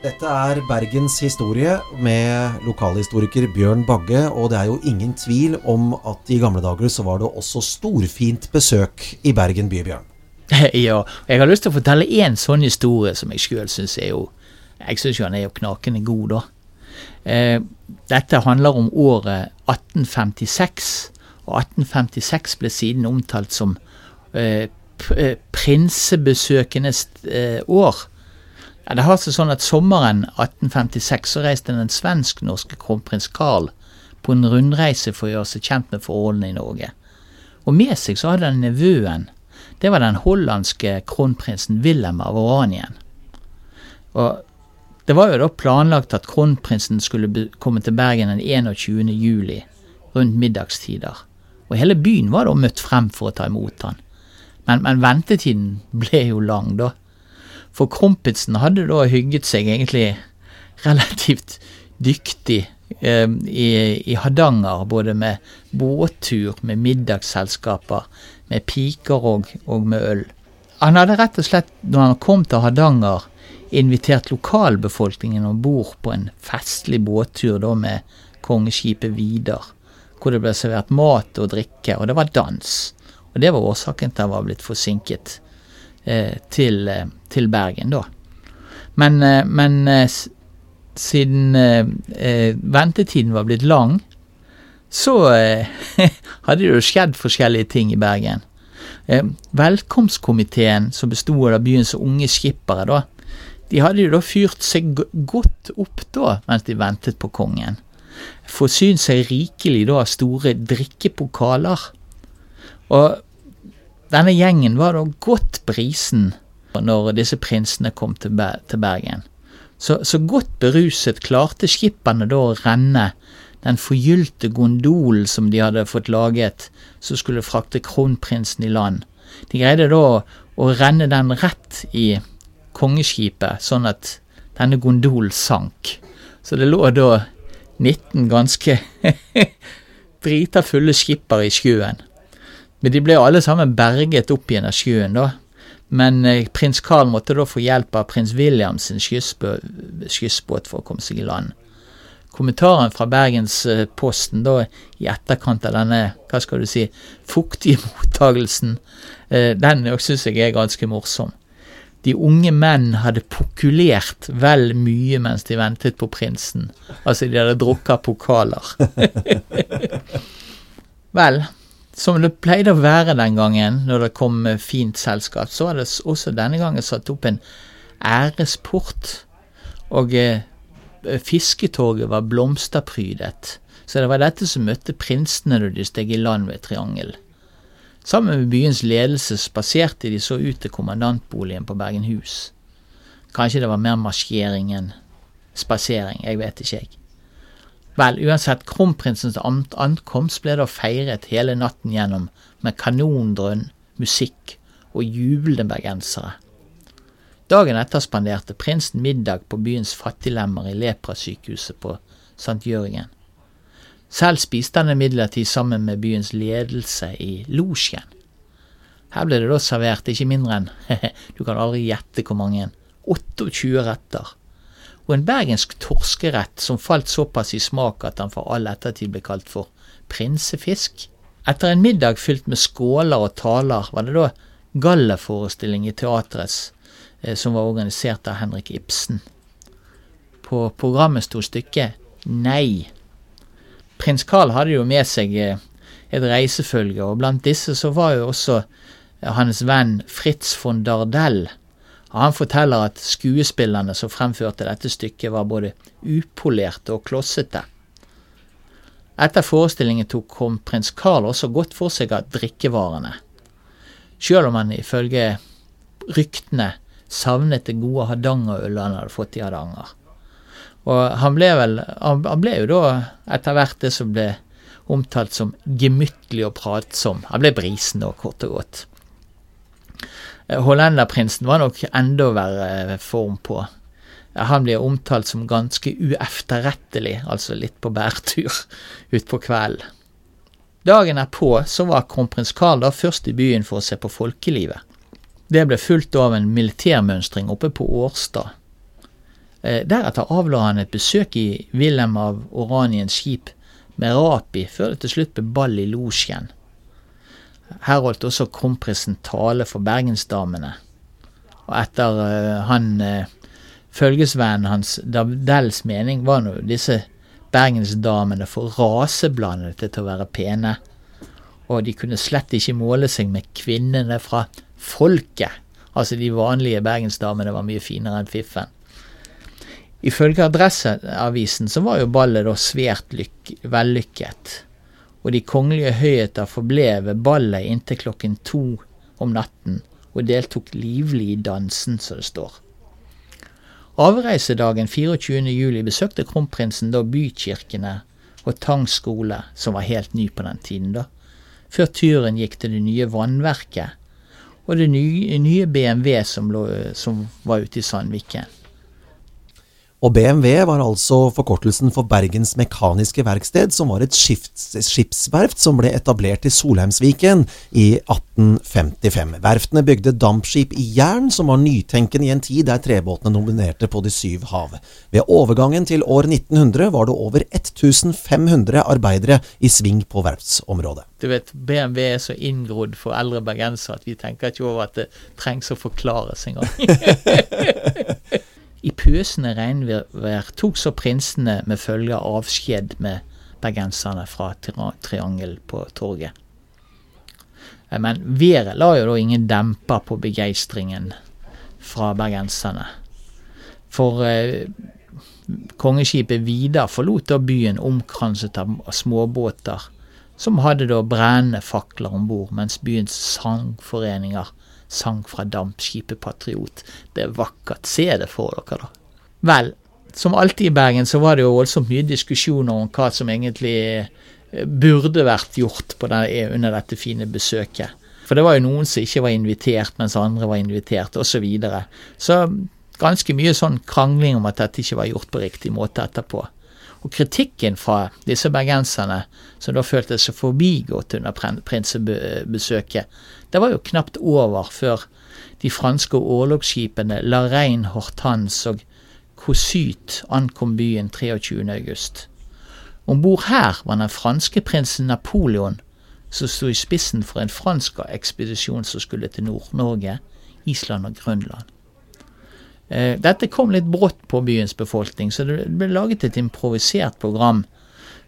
Dette er Bergens historie med lokalhistoriker Bjørn Bagge, og det er jo ingen tvil om at i gamle dager så var det også storfint besøk i Bergen by, Bjørn. ja, jeg har lyst til å fortelle én sånn historie som jeg sjøl syns er jo Jeg syns jo han er jo knakende god, da. Eh, dette handler om året 1856, og 1856 ble siden omtalt som eh, eh prinsebesøkenes år. Ja, det har seg sånn at Sommeren 1856 så reiste den svensk-norske kronprins Carl på en rundreise for å gjøre seg kjent med forholdene i Norge. Og med seg så hadde han nevøen. Det var den hollandske kronprinsen Wilhelm av Oranien. Og det var jo da planlagt at kronprinsen skulle komme til Bergen den 21. juli, rundt middagstider. Og hele byen var da møtt frem for å ta imot han. Men, men ventetiden ble jo lang, da. For kompisen hadde da hygget seg egentlig relativt dyktig eh, i, i, Hardanger, både med båttur, med middagsselskaper, med piker og, og med øl. Han hadde rett og slett, når han kom til Hardanger, invitert lokalbefolkningen om bord på en festlig båttur da med kongeskipet Vidar, hvor det ble servert mat og drikke, og det var dans. Og det var årsaken til at han var blitt forsinket til, eh, til, Bergen, da. Men, eh, men eh, siden ventetiden var blitt lang, så hadde det jo skjedd forskjellige ting i Bergen. Velkomstkomiteen, som bestod av byens unge skippere, da, de hadde jo da fyrt seg godt opp da, mens de ventet på kongen. Forsynt seg rikelig da av store drikkepokaler. Og denne gjengen var da godt brisen når disse prinsene kom til, Bergen. Så, så godt beruset klarte skipperne da å renne den forgylte gondolen som de hadde fått laget, som skulle frakte kronprinsen i land. De greide da å renne den rett i kongeskipet, sånn at denne gondolen sank. Så det lå da 19 ganske drita fulle skipper i sjøen. Men de ble alle sammen berget opp igjen av sjøen, da. Men eh, prins Carl måtte da få hjelp av prins Williams sin skyssbåt for å komme seg i land. Kommentaren fra Bergensposten da i etterkant av denne, hva skal du si, fuktige mottagelsen, eh, den syns jeg er ganske morsom. De unge menn hadde pokulert vel mye mens de ventet på prinsen. Altså, de hadde drukket pokaler. vel, som det pleide å være den gangen når det kom fint selskap, så var det også denne gangen satt opp en æresport. Og eh, fisketorget var blomsterprydet. Så det var dette som møtte prinsene da de steg i land ved Triangel. Sammen med byens ledelse spaserte de så ut til kommandantboligen på Bergenhus. Kanskje det var mer marsjering enn spasering, jeg vet ikke, jeg. Vel, uansett, kronprinsens ankomst ble da feiret hele natten gjennom med kanondrønn, musikk og jublende bergensere. Dagen etter spanderte prinsen middag på byens fattiglemmer i leprasykehuset på St. Jørgen. Selv spiste han imidlertid sammen med byens ledelse i losjen. Her ble det da servert ikke mindre enn, du kan aldri gjette hvor mange, 28 retter og en bergensk torskerett som falt såpass i smak at han for all ettertid ble kalt for prinsefisk. Etter en middag fylt med skåler og taler var det da galleforestilling i teatrets eh, som var organisert av Henrik Ibsen. På programmet sto stykket Nei. Prins Carl hadde jo med seg eh, et reisefølge, og blant disse så var jo også eh, hans venn Fritz von Dardel, han forteller at skuespillerne som fremførte dette stykket, var både upolerte og klossete. Etter forestillingen tok prins Carl også godt for seg av drikkevarene, sjøl om han ifølge ryktene savnet det gode hardangerølet han hadde fått i Hardanger. Og han ble vel Han ble jo da etter hvert det som ble omtalt som gemyttlig og pratsom. Han ble brisen da, kort og godt. Eh, Hollenderprinsen var nok enda verre form på. Han blir omtalt som ganske uefterrettelig, altså litt på bærtur utpå kvelden. Dagen erpå så var kronprins Carl da først i byen for å se på folkelivet. Det ble fulgt av en militærmønstring oppe på Årstad. Eh, deretter avla han et besøk i Wilhelm av Oraniens skip med Rapi, før det til slutt ble ball i losjen. Her holdt også kronprinsen tale for bergensdamene. Og etter uh, han uh, følgesvennen hans Davedels mening var nå disse bergensdamene for raseblandede til å være pene. Og de kunne slett ikke måle seg med kvinnene fra folket. Altså de vanlige bergensdamene var mye finere enn fiffen. Ifølge Adresseavisen så var jo ballet da svært vellykket, og de kongelige høyheter forble ved ballet inntil klokken to om natten og deltok livlig i dansen, som det står. Avreisedagen 24.07 besøkte kronprinsen da bykirkene og Tang skole, som var helt ny på den tiden, da, før turen gikk til det nye vannverket og det nye, BMW som, lå, som var ute i Sandviken. Og BMW var altså forkortelsen for Bergens Mekaniske Verksted, som var et skipsverft som ble etablert i Solheimsviken i 1855. Verftene bygde dampskip i jern, som var nytenkende i en tid der trebåtene nominerte på de syv hav. Ved overgangen til år 1900 var det over 1500 arbeidere i sving på verftsområdet. Du vet, BMW er så inngrodd for eldre bergensere at vi tenker ikke over at det trengs å forklares engang. I pøsende regnvær tok så prinsene med følge avskjed med bergenserne fra Triangel på torget. Eh, men været la jo da ingen demper på begeistringen fra bergenserne. For eh, kongeskipet Vidar forlot da byen omkranset av småbåter, som hadde da brennende fakler om bord, mens byens sangforeninger sang fra dampskipet Patriot. Det er vakkert. Se det for dere, da. Vel, som alltid i Bergen så var det jo voldsomt mye diskusjoner om hva som egentlig eh, burde vært gjort den, under dette fine besøket. For det var jo noen som ikke var invitert, mens andre var invitert, osv. Så, videre. så ganske mye sånn krangling om at dette ikke var gjort på riktig måte etterpå. Og kritikken fra disse bergenserne, som da følte seg forbigått under prinsebesøket, det var jo knapt over før de franske orlogsskipene La Reine Hortense og Kossyt ankom byen 23. august. Om bord her var den franske prinsen Napoleon, som sto i spissen for en fransk ekspedisjon som skulle til Nord-Norge, Island og Grønland. Eh, dette kom litt brått på byens befolkning, så det ble laget et improvisert program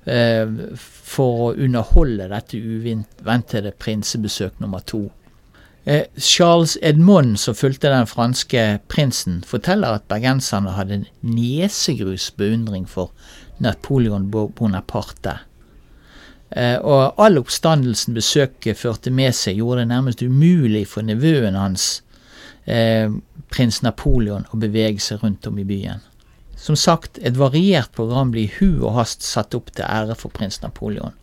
eh, for å underholde dette uventede prinsebesøk nummer to. Eh, Charles Edmond, som fulgte den franske prinsen, forteller at bergenserne hadde nesegrus beundring for Napoleon Bonaparte. Og all oppstandelsen besøket førte med seg, gjorde det nærmest umulig for nevøen hans prins Napoleon å bevege seg rundt om i byen. Som sagt, et variert program blir i hu og hast satt opp til ære for prins Napoleon.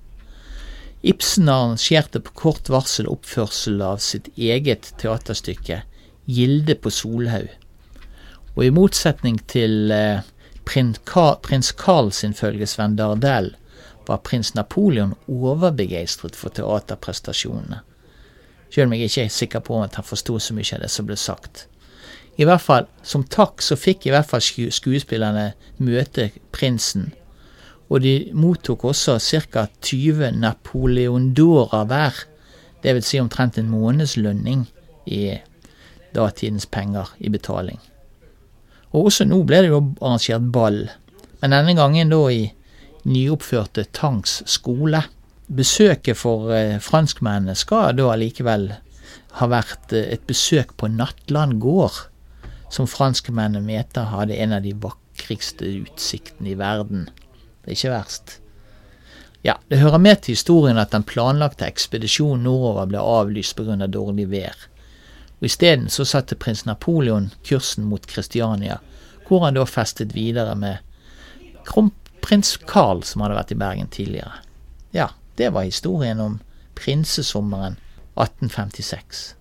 Ibsen arrangerte på kort varsel oppførsel av sitt eget teaterstykke Gilde på Solhaug. Og i motsetning til eh, prins, Carl sin følgesvenn Dardel var prins Napoleon overbegeistret for teaterprestasjonene. Selv om jeg ikke er sikker på at han forsto så mye av det som ble sagt. I hvert fall, Som takk så fikk i hvert fall skuespillerne møte prinsen. Og de mottok også ca. 20 napoleondorer hver. Vil si omtrent en månedslønning i datidens penger i betaling. Og også nå ble det jo arrangert ball, men denne gangen da i nyoppførte Tangs skole. Besøket for eh, franskmennene skal da allikevel ha vært eh, et besøk på Nattland gård, som franskmennene mente hadde en av de vakreste utsiktene i verden. Det er ikke verst. Ja, det hører med til historien at den planlagte ekspedisjonen nordover ble avlyst pga. Av dårlig vær. Og Isteden så satte prins Napoleon kursen mot Kristiania, hvor han da festet videre med kronprins Carl, som hadde vært i Bergen tidligere. Ja, det var historien om prinsesommeren 1856.